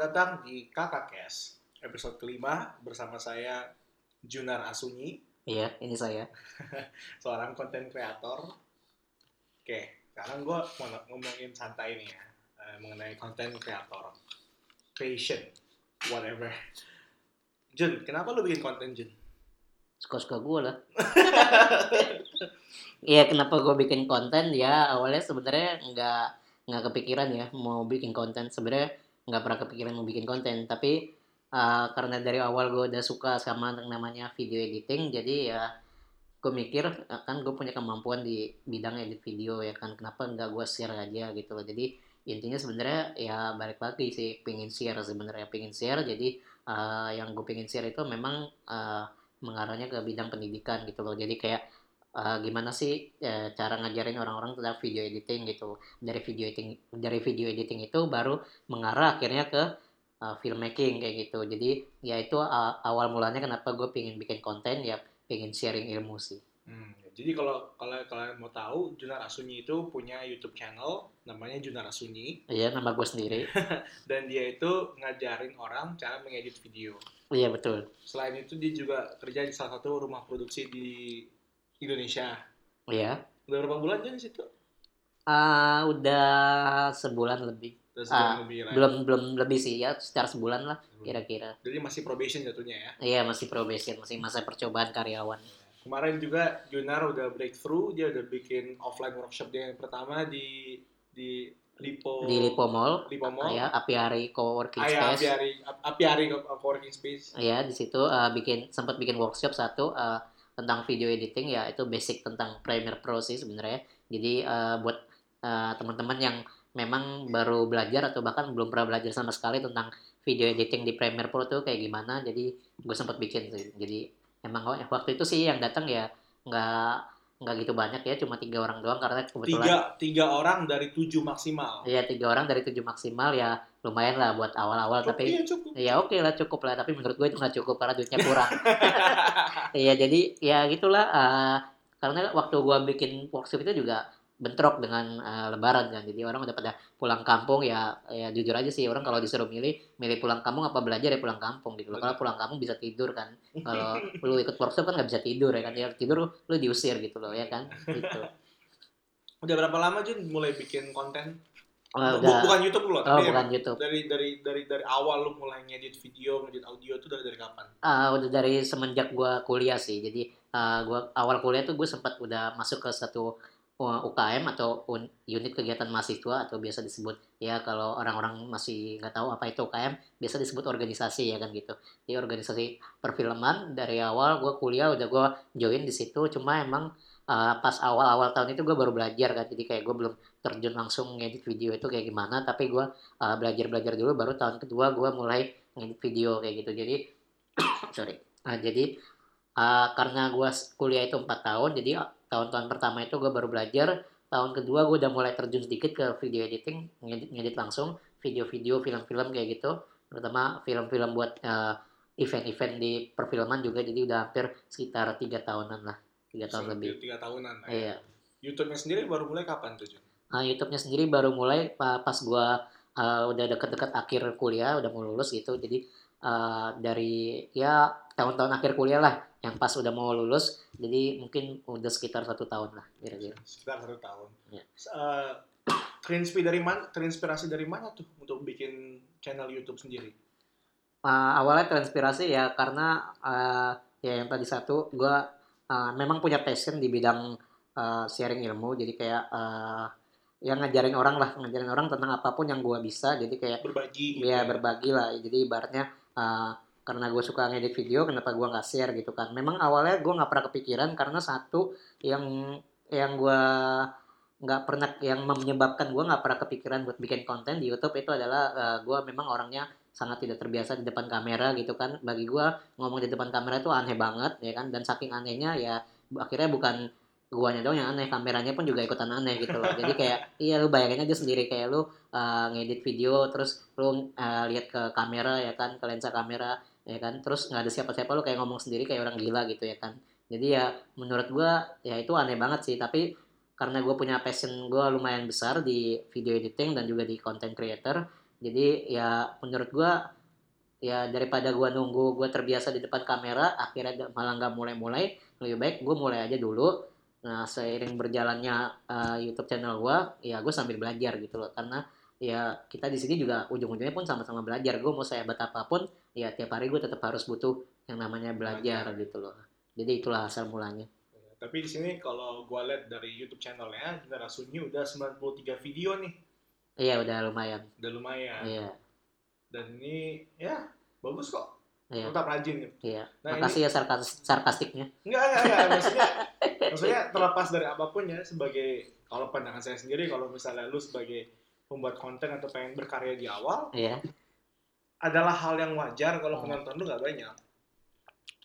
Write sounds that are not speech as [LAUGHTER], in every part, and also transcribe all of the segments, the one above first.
datang di Kakak Kes episode kelima bersama saya Junar Asunyi, Iya, ini saya. [LAUGHS] seorang konten kreator. Oke, sekarang gue mau ngomongin santai nih ya eh, mengenai konten kreator, passion, whatever. Jun, kenapa lu bikin konten Jun? Suka-suka gue lah. [LAUGHS] Iya, kenapa gue bikin konten? Ya, awalnya sebenarnya nggak nggak kepikiran ya mau bikin konten. Sebenarnya nggak pernah kepikiran mau bikin konten. Tapi uh, karena dari awal gue udah suka sama namanya video editing, jadi ya gue mikir uh, kan gue punya kemampuan di bidang edit video ya kan. Kenapa nggak gue share aja gitu loh. Jadi intinya sebenarnya ya balik lagi sih pengen share sebenarnya pengen share. Jadi uh, yang gue pengen share itu memang uh, mengarahnya ke bidang pendidikan gitu loh. Jadi kayak uh, gimana sih uh, cara ngajarin orang-orang tentang video editing gitu. Dari video editing dari video editing itu baru mengarah akhirnya ke uh, filmmaking kayak gitu. Jadi ya itu uh, awal mulanya kenapa gue pengen bikin konten ya pengen sharing ilmu sih. Hmm, jadi kalau kalau kalian mau tahu, Junar Asunyi itu punya YouTube channel namanya Junar Asunyi iya nama gue sendiri. [LAUGHS] Dan dia itu ngajarin orang cara mengedit video. iya betul. Selain itu dia juga kerja di salah satu rumah produksi di Indonesia. iya Udah berapa bulan Jun di situ? Ah, udah sebulan lebih Udah sebulan Ah, lebih lah. belum belum lebih sih ya secara sebulan lah kira-kira Jadi masih probation jatuhnya ya. iya masih probation masih masa percobaan karyawan Kemarin juga Junar udah breakthrough, dia udah bikin offline workshop dia yang pertama di di Lipo di Lipo Mall Lipo Mall. ya Apiari Co-working Ah, ya, Space Apiari Apiari co-working space. ya di situ uh, bikin sempat bikin workshop satu uh, tentang video editing ya itu basic tentang Premiere Pro sih sebenarnya jadi uh, buat uh, teman-teman yang memang baru belajar atau bahkan belum pernah belajar sama sekali tentang video editing di Premiere Pro tuh kayak gimana jadi gue sempat bikin sih jadi emang wa- waktu itu sih yang datang ya nggak nggak gitu banyak ya cuma tiga orang doang karena kebetulan Tiga, tiga orang dari tujuh maksimal. Iya tiga orang dari tujuh maksimal ya lumayan lah buat awal-awal Cukup, tapi iya cukup. ya oke lah cukup lah. Tapi menurut gue itu nggak cukup karena duitnya kurang. [LAUGHS] Iya jadi ya gitulah eh, karena waktu gua bikin workshop itu juga bentrok dengan eh, lebaran kan. Jadi orang udah pada pulang kampung ya ya jujur aja sih orang kalau disuruh milih milih pulang kampung apa belajar ya pulang kampung gitu. Kalau pulang kampung bisa tidur kan. Kalau lu ikut workshop kan nggak bisa tidur ya kan. Ya tidur lu diusir gitu loh ya kan? Gitu. [LAUGHS] Udah berapa lama Jun mulai bikin konten? Oh, udah Bukan YouTube loh, oh tapi bukan emang YouTube dari dari dari dari awal lu mulai ngedit video, ngedit audio itu dari dari kapan? Ah, udah dari semenjak gua kuliah sih. Jadi ah, gua awal kuliah tuh gue sempat udah masuk ke satu uh, UKM atau un- unit kegiatan mahasiswa atau biasa disebut ya kalau orang-orang masih nggak tahu apa itu UKM biasa disebut organisasi ya kan gitu. Jadi organisasi perfilman dari awal gua kuliah udah gua join di situ. Cuma emang ah, pas awal-awal tahun itu gue baru belajar kan. Jadi kayak gue belum terjun langsung ngedit video itu kayak gimana. Tapi gua ah, belajar-belajar dulu baru tahun kedua gua mulai ngedit video kayak gitu. Jadi [COUGHS] sorry. Nah, jadi uh, karena gua s- kuliah itu empat tahun, jadi uh, tahun-tahun pertama itu gue baru belajar. Tahun kedua gue udah mulai terjun sedikit ke video editing, ngedit, ngedit langsung video-video, film-film kayak gitu. Terutama film-film buat uh, event-event di perfilman juga. Jadi udah hampir sekitar tiga tahunan lah, tiga tahun Hampir lebih. Tiga tahunan. ya. Iya. YouTube-nya sendiri baru mulai kapan tuh Jun? Nah, YouTube-nya sendiri baru mulai pa- pas gua uh, udah deket-deket akhir kuliah, udah mau lulus gitu. Jadi uh, dari ya tahun-tahun akhir kuliah lah, yang pas udah mau lulus, jadi mungkin udah sekitar satu tahun lah kira-kira. Sekitar satu tahun. Iya. Eh, terinspirasi dari mana? Terinspirasi dari mana tuh untuk bikin channel YouTube sendiri? Uh, awalnya terinspirasi ya karena uh, ya yang tadi satu, gua uh, memang punya passion di bidang uh, sharing ilmu, jadi kayak uh, yang ngajarin orang lah, ngajarin orang tentang apa pun yang gua bisa, jadi kayak Berbagi. gitu ya berbagi lah. Jadi ibaratnya uh, karena gue suka ngedit video kenapa gue nggak share gitu kan. Memang awalnya gue nggak pernah kepikiran karena satu yang yang gue nggak pernah yang menyebabkan gue nggak pernah kepikiran buat bikin konten di YouTube itu adalah uh, gue memang orangnya sangat tidak terbiasa di depan kamera gitu kan. Bagi gue ngomong di depan kamera itu aneh banget ya kan. Dan saking anehnya ya akhirnya bukan guanya dong yang aneh kameranya pun juga ikutan aneh gitu loh. Jadi kayak [LAUGHS] iya lu bayangin aja sendiri kayak lu uh, ngedit video terus lu uh, lihat ke kamera ya kan ke lensa kamera ya kan. Terus nggak ada siapa-siapa lu kayak ngomong sendiri kayak orang gila gitu ya kan. Jadi ya menurut gua ya itu aneh banget sih. Tapi karena gue punya passion gue lumayan besar di video editing dan juga di content creator jadi ya menurut gue ya daripada gue nunggu gue terbiasa di depan kamera akhirnya malah nggak mulai-mulai lebih baik gue mulai aja dulu. Nah seiring berjalannya uh, YouTube channel gue ya gue sambil belajar gitu loh. Karena ya kita di sini juga ujung-ujungnya pun sama-sama belajar. Gue mau sehebat apa pun ya tiap hari gue tetap harus butuh yang namanya belajar gitu loh. Jadi itulah asal mulanya. Tapi di sini kalau gua lihat dari YouTube channelnya, Generasi udah 93 video nih. Iya udah lumayan Udah lumayan. iya Dan ini ya bagus kok. iya Tetap rajin gitu. iya Nah, makasih ya sarkas sarkastiknya Enggak, enggak, enggak. [LAUGHS] Maksudnya, maksudnya terlepas dari apa pun ya, sebagai kalau pandangan saya sendiri, kalau misalnya lu sebagai pembuat konten atau pengen berkarya di awal, iya adalah hal yang wajar kalau Hmm. penonton lu nggak banyak.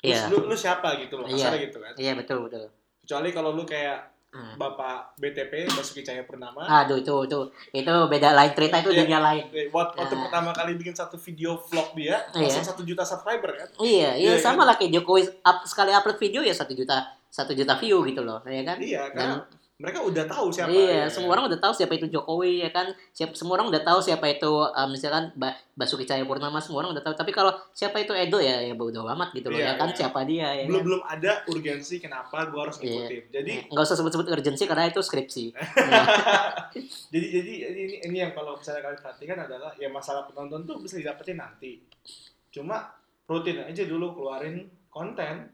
Iya lu, lu siapa gitu loh, Iya. kasarnya gitu kan. iya betul betul Kecuali kalau lu kayak Hmm. Bapak BTP, Basuki Cahaya Purnama, Aduh itu itu itu beda lain cerita itu Iya. dunia lain. eh, waktu, waktu pertama kali bikin satu video vlog dia, Iya. langsung satu juta subscriber kan. Iya, iya Iya, sama lah kayak Jokowi up, sekali upload video ya satu juta satu juta view gitu loh, ya kan? Iya, karena Dan mereka udah tahu siapa. iya, ya, semua orang udah tahu siapa itu Jokowi ya kan. Siap, semua orang udah tahu siapa itu uh, misalkan ba Basuki Cahayapurnama semua orang udah tahu. Tapi kalau siapa itu Edo ya ya bodo amat gitu loh Iya, ya kan iya. siapa dia ya. belum kan? belum ada urgensi kenapa gua harus Iya. ngikutin. Jadi nggak usah sebut-sebut urgensi karena itu skripsi. [LAUGHS] Iya. [LAUGHS] jadi jadi jadi ini ini yang kalau misalnya kalian perhatikan adalah ya masalah penonton tuh bisa didapetin nanti. Cuma rutin aja dulu keluarin konten.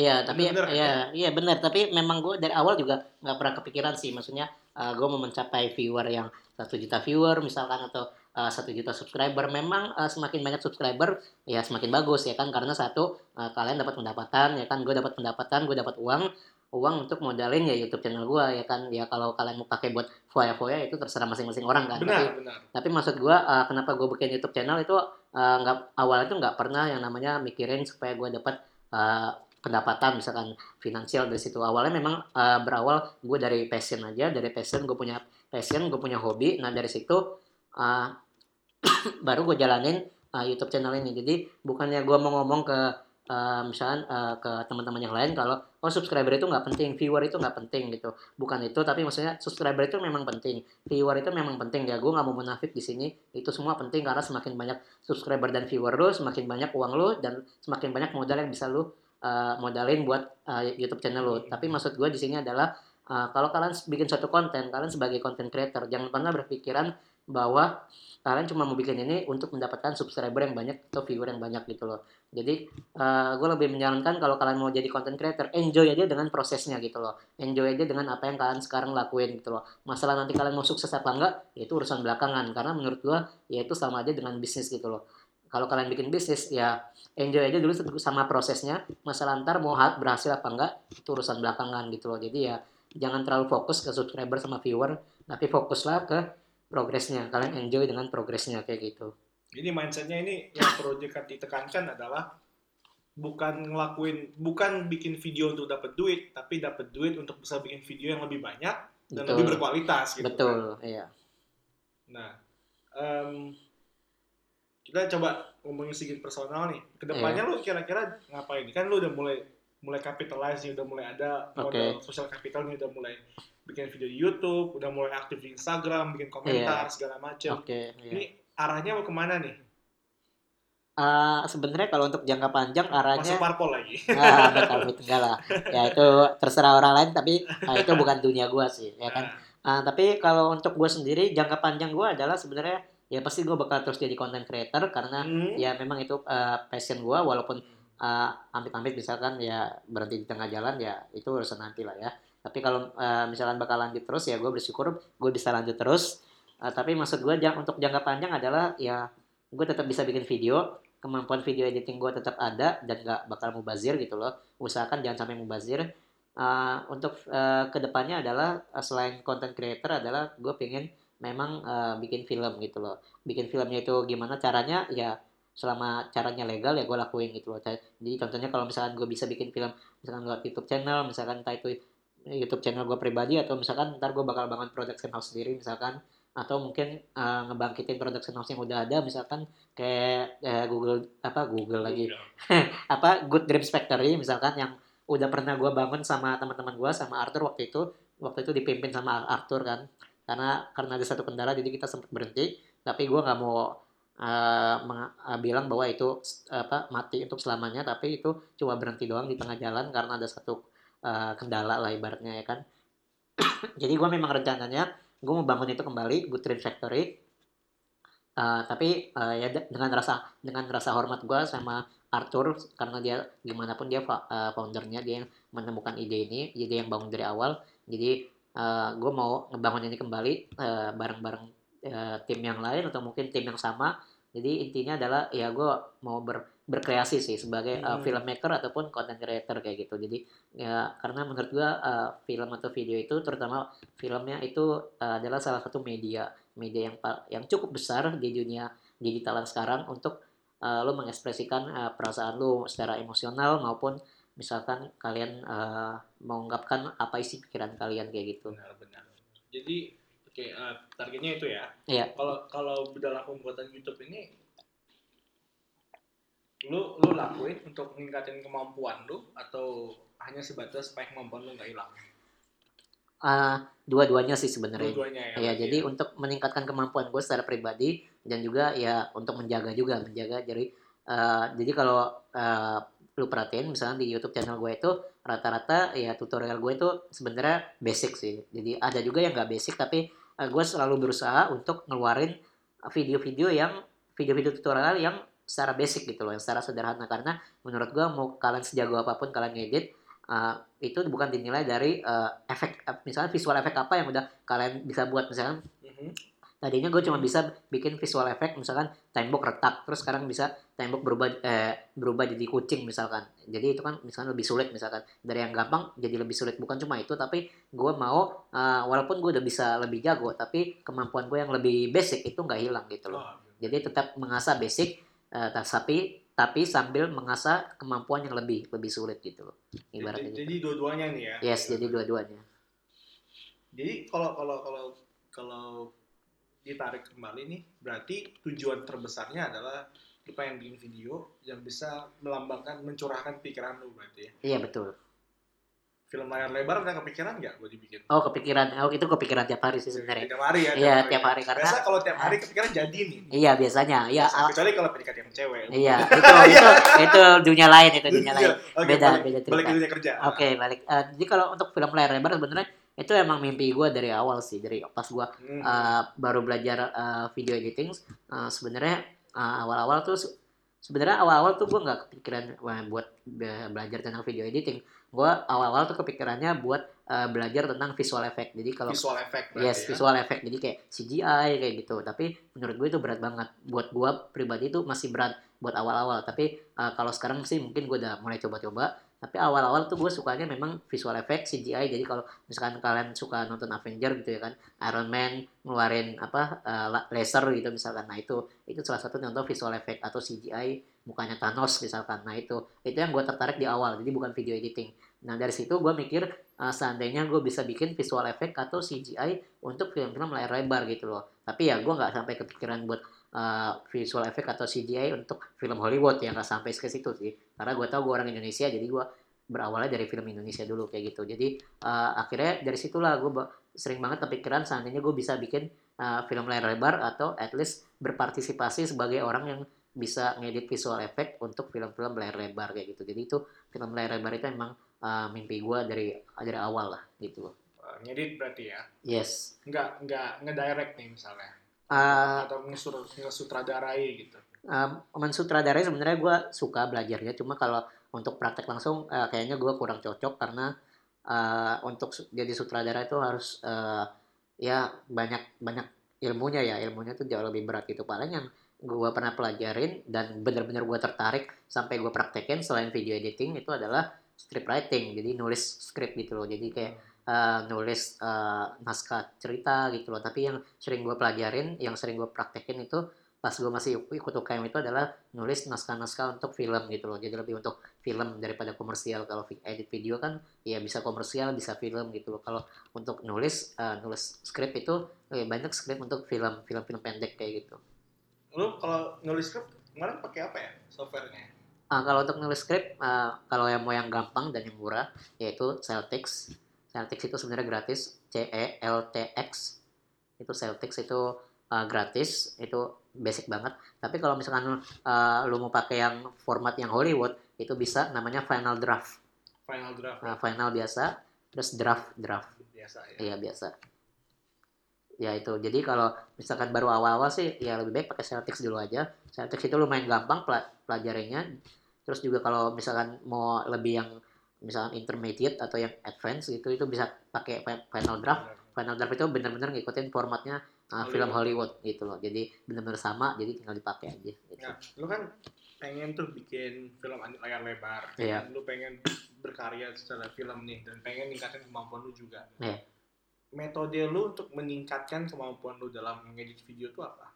Iya, tapi Bener, kan? iya, iya benar. Tapi memang gue dari awal juga nggak pernah kepikiran sih. Maksudnya gue mau mencapai viewer yang satu juta viewer misalkan atau uh, satu juta subscriber. Memang uh, semakin banyak subscriber ya semakin bagus ya kan. Karena satu uh, kalian dapat pendapatan ya kan. Gue dapat pendapatan, gue dapat uang, uang untuk modalin ya YouTube channel gue ya kan. Ya kalau kalian mau pakai buat foya-foya itu terserah masing-masing orang kan. Tapi Benar, benar. tapi maksud gua uh, kenapa gue bikin YouTube channel itu uh, nggak awalnya tuh nggak pernah yang namanya mikirin supaya gue dapat uh, pendapatan misalkan finansial dari situ. Awalnya memang uh, berawal gue dari passion aja dari passion gue punya passion gue punya hobi. Nah dari situ uh, [CLEARS THROAT] baru gue jalanin uh, YouTube channel ini. Jadi bukannya gue mau ngomong ke uh, misalkan uh, ke teman-teman yang lain kalau oh subscriber itu nggak penting viewer itu nggak penting gitu. Bukan itu tapi maksudnya subscriber itu memang penting viewer itu memang penting. Ya gue nggak mau munafik di sini. Itu semua penting karena semakin banyak subscriber dan viewer lu semakin banyak uang lu dan semakin banyak modal yang bisa lu uh, modalin buat uh, YouTube channel lu. Tapi maksud gue di sini adalah uh, kalau kalian bikin suatu konten kalian sebagai content creator jangan pernah berpikiran bahwa kalian cuma mau bikin ini untuk mendapatkan subscriber yang banyak atau viewer yang banyak gitu loh. Jadi gue lebih menyarankan kalau kalian mau jadi content creator enjoy aja dengan prosesnya gitu loh. Enjoy aja dengan apa yang kalian sekarang lakuin gitu loh. Masalah nanti kalian mau sukses apa enggak ya itu urusan belakangan. Karena menurut gue ya itu sama aja dengan bisnis gitu loh kalau kalian bikin bisnis ya enjoy aja dulu sama prosesnya. Masalah ntar mau ha- berhasil apa enggak itu urusan belakangan gitu loh. Jadi ya jangan terlalu fokus ke subscriber sama viewer tapi fokuslah ke progresnya. Kalian enjoy dengan progresnya kayak gitu. Jadi mindsetnya ini yang perlu ditekankan adalah bukan ngelakuin, bukan bikin video untuk dapat duit, tapi dapat duit untuk bisa bikin video yang lebih banyak dan betul. lebih berkualitas gitu. betul kan. iya. Nah, em, kita coba ngomongin sedikit personal nih. Ke depannya Iya. lu kira-kira ngapain? Kan lu udah mulai mulai capitalize nih, udah mulai ada modal Oke. social capital nih, udah mulai bikin video di YouTube, udah mulai aktif di Instagram, bikin komentar segala macam. oke iya. Ini arahnya mau ke mana nih? Eh, sebenarnya kalau untuk jangka panjang arahnya Masuk parpol lagi. ah betul [LAUGHS] betul enggak lah ya itu terserah orang lain tapi ah, itu bukan dunia gua sih ya kan Ah, tapi kalau untuk gue sendiri jangka panjang gue adalah sebenarnya ya pasti gue bakal terus jadi content creator karena Hmm. ya memang itu uh, passion gue walaupun uh, amit-amit misalkan ya berhenti di tengah jalan ya itu urusan nanti lah ya. Tapi kalau uh, misalkan bakal lanjut terus ya gue bersyukur gue bisa lanjut terus. Uh, tapi maksud gue jang, untuk jangka panjang adalah ya gue tetap bisa bikin video kemampuan video editing gue tetap ada dan gak bakal mubazir gitu loh. Usahakan jangan sampai mubazir. Uh, untuk uh, ke depannya adalah uh, selain content creator adalah gue pengen memang uh, bikin film gitu loh. Bikin filmnya itu gimana caranya? Ya selama caranya legal ya gue lakuin gitu loh. Jadi contohnya kalau misalkan gue bisa bikin film misalkan lewat YouTube channel misalkan entah itu YouTube channel gue pribadi atau misalkan ntar gue bakal bangun production house sendiri misalkan atau mungkin uh, ngebangkitin production house yang udah ada misalkan kayak eh, Google apa Google lagi. [LAUGHS] Apa Good Dreams Factory misalkan yang udah pernah gue bangun sama teman-teman gue sama Arthur waktu itu. Waktu itu dipimpin sama Arthur kan karena karena ada satu kendala jadi kita sempat berhenti. Tapi gue nggak mau uh, uh, bilang bahwa itu s- apa mati untuk selamanya. Tapi itu cuma berhenti doang di tengah jalan karena ada satu uh, kendala lah ibaratnya ya kan. [CLEARS THROAT] Jadi gue memang rencananya gue mau bangun itu kembali Good Factory. Uh, tapi uh, ya de- dengan rasa dengan rasa hormat gue sama Arthur karena dia gimana pun dia uh, foundernya dia yang menemukan ide ini jadi yang bangun dari awal. Jadi gue mau ngebangun ini kembali uh, bareng-bareng uh, tim yang lain atau mungkin tim yang sama jadi intinya adalah ya gue mau ber- berkreasi sih sebagai uh, Hmm. filmmaker ataupun content creator kayak gitu jadi ya karena menurut gue uh, film atau video itu terutama filmnya itu uh, adalah salah satu media media yang yang cukup besar di dunia digitalan sekarang untuk uh, lo mengekspresikan uh, perasaan lo secara emosional maupun misalkan kalian uh, mengungkapkan apa isi pikiran kalian kayak gitu. benar-benar jadi oke eh, targetnya itu ya Iya. kalau kalau dalam pembuatan YouTube ini lu lu lakuin untuk meningkatin kemampuan lu atau hanya sebatas supaya kemampuan lu nggak hilang Uh, dua-duanya sih sebenarnya. dua-duanya ya Ya, berarti jadi untuk meningkatkan kemampuan gue secara pribadi dan juga ya untuk menjaga juga, menjaga jadi eh, jadi kalau eh, lu perhatiin misalnya di YouTube channel gue itu rata-rata ya tutorial gue itu sebenarnya basic sih. Jadi ada juga yang nggak basic tapi eh, gue selalu berusaha untuk ngeluarin video-video yang video-video tutorial yang secara basic gitu loh, yang secara sederhana karena menurut gue mau kalian sejago apa pun kalian ngedit eh, itu bukan dinilai dari eh, efek eh, misalnya visual efek apa yang udah kalian bisa buat misalkan Mhm. Tadinya gue cuma bisa bikin visual efek misalkan tembok retak terus sekarang bisa tembok berubah eh, berubah jadi kucing misalkan. Jadi itu kan misalkan lebih sulit misalkan. Dari yang gampang jadi lebih sulit. Bukan cuma itu tapi gue mau eh, walaupun gue udah bisa lebih jago tapi kemampuan gue yang lebih basic itu nggak hilang gitu loh. Oh, jadi tetap mengasah basic eh, tapi tapi sambil mengasah kemampuan yang lebih lebih sulit gitu loh. Ibaratnya jadi, gitu. jadi dua-duanya nih ya? Yes jadi dua-duanya. Jadi kalau kalau kalau kalau ditarik kembali nih berarti tujuan terbesarnya adalah lu pengen bikin video yang bisa melambangkan mencurahkan pikiran lu berarti ya? Iya betul. Film layar lebar udah kepikiran nggak buat dibikin? Oh kepikiran. Oh itu kepikiran tiap hari sih sebenarnya. Tiap hari ya iya tiap hari. karena biasa kalau tiap hari kepikiran jadi nih. Iya biasanya, iya Biasa, al- kecuali kalau PDKT yang cewek. Iya itu [LAUGHS] itu itu dunia lain itu dunia lain. Iya, oke, Beda balik, beda balik cerita. ke dunia kerja. Oke balik. Eh, jadi kalau untuk film layar lebar sebenarnya itu emang mimpi gue dari awal sih dari pas gue Hmm. uh, baru belajar uh, video editing uh, sebenarnya uh, awal-awal tuh se- sebenarnya awal-awal tuh gue nggak kepikiran wah, buat be- belajar tentang video editing gue awal-awal tuh kepikirannya buat uh, belajar tentang visual effect jadi kalau visual effect Yes, ya. visual effect. Jadi kayak CGI kayak gitu. Tapi menurut gue itu berat banget. Buat gue pribadi itu masih berat buat awal-awal. Tapi uh, kalau sekarang sih mungkin gue udah mulai coba-coba. Tapi awal-awal tuh gue sukanya memang visual effect CGI. Jadi kalau misalkan kalian suka nonton Avenger gitu ya kan, Iron Man ngeluarin apa uh, la- laser gitu misalkan. Nah itu itu salah satu contoh visual effect atau CGI mukanya Thanos misalkan. Nah itu itu yang gue tertarik di awal. Jadi bukan video editing. Nah dari situ gue mikir uh, seandainya gue bisa bikin visual effect atau CGI untuk film-film layar lebar gitu loh. Tapi ya gue nggak sampai kepikiran buat uh, visual effect atau CGI untuk film Hollywood ya nggak sampai ke situ sih. Karena gue tahu gue orang Indonesia jadi gue berawalnya dari film Indonesia dulu kayak gitu. Jadi uh, akhirnya dari situlah gue sering banget kepikiran seandainya gue bisa bikin uh, film layar lebar atau at least berpartisipasi sebagai orang yang bisa ngedit visual effect untuk film-film layar lebar kayak gitu. Jadi itu film layar lebar itu emang uh, mimpi gue dari dari awal lah gitu ngedit berarti ya Yes. nggak nggak ngedirect nih misalnya Uh, atau ngesur ngesutradarai gitu. um, mensutradarai sebenarnya gue suka belajarnya. Cuma kalau untuk praktek langsung uh, kayaknya gue kurang cocok karena uh, untuk jadi sutradara itu harus uh, ya banyak banyak ilmunya ya. Ilmunya tuh jauh lebih berat gitu. Paling yang gue pernah pelajarin dan bener-bener gue tertarik sampai gue praktekin selain video editing itu adalah script writing. Jadi nulis script gitu loh. Jadi kayak uh, nulis uh, naskah cerita gitu loh. Tapi yang sering gue pelajarin yang sering gue praktekin itu pas gue masih ikut UKM itu adalah nulis naskah-naskah untuk film gitu loh. Jadi lebih untuk film daripada komersial. Kalau edit video kan ya bisa komersial bisa film gitu loh. Kalau untuk nulis uh, nulis skrip itu lebih banyak skrip untuk film film-film pendek kayak gitu. Lu kalau nulis script kemarin pakai apa ya softwarenya? Ah, kalau untuk nulis skrip, ah, kalau yang mau yang gampang dan yang murah, yaitu Celtics. Celtics itu sebenarnya gratis, C E L T X. Itu Celtics itu uh, gratis itu basic banget. Tapi kalau misalkan uh, lu mau pakai yang format yang Hollywood itu bisa namanya final draft. Final draft. Nah, final biasa terus draft draft. Biasa ya. iya biasa. Ya itu. Jadi kalau misalkan baru awal-awal sih ya lebih baik pakai Celtics dulu aja. Celtics itu lumayan gampang pela- pelajarinya terus juga kalau misalkan mau lebih yang misalkan intermediate atau yang advance gitu itu bisa pakai fi- final draft final draft itu benar-benar ngikutin formatnya uh, film Hollywood gitu loh jadi benar-benar sama jadi tinggal dipakai aja gitu. Nah, lu kan pengen tuh bikin film layar lebar. Iya. Lu pengen berkarya secara film nih dan pengen ningkatin kemampuan lu juga. Iya. Metode lu untuk meningkatkan kemampuan lu dalam mengedit video itu apa?